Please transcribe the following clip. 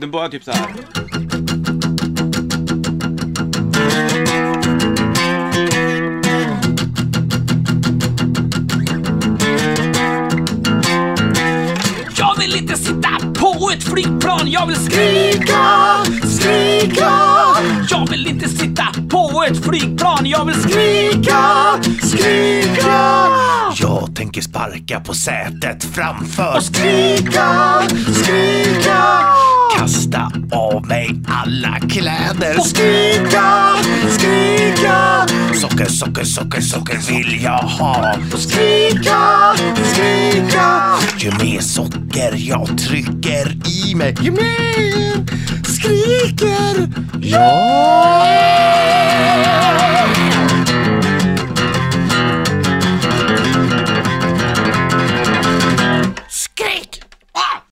Den börjar typ så här. Jag vill inte sitta på ett flygplan, jag vill skrika, skrika, Jag vill inte sitta på ett flygplan, jag vill skrika, skrika. Jag tänker sparka på sätet framför och skrika, skrika. Mig alla kläder och skrika, skrika. Socker, socker, socker, socker vill jag ha Skrika, skrika. Ju mer socker jag trycker i mig Ju mer skriker jag.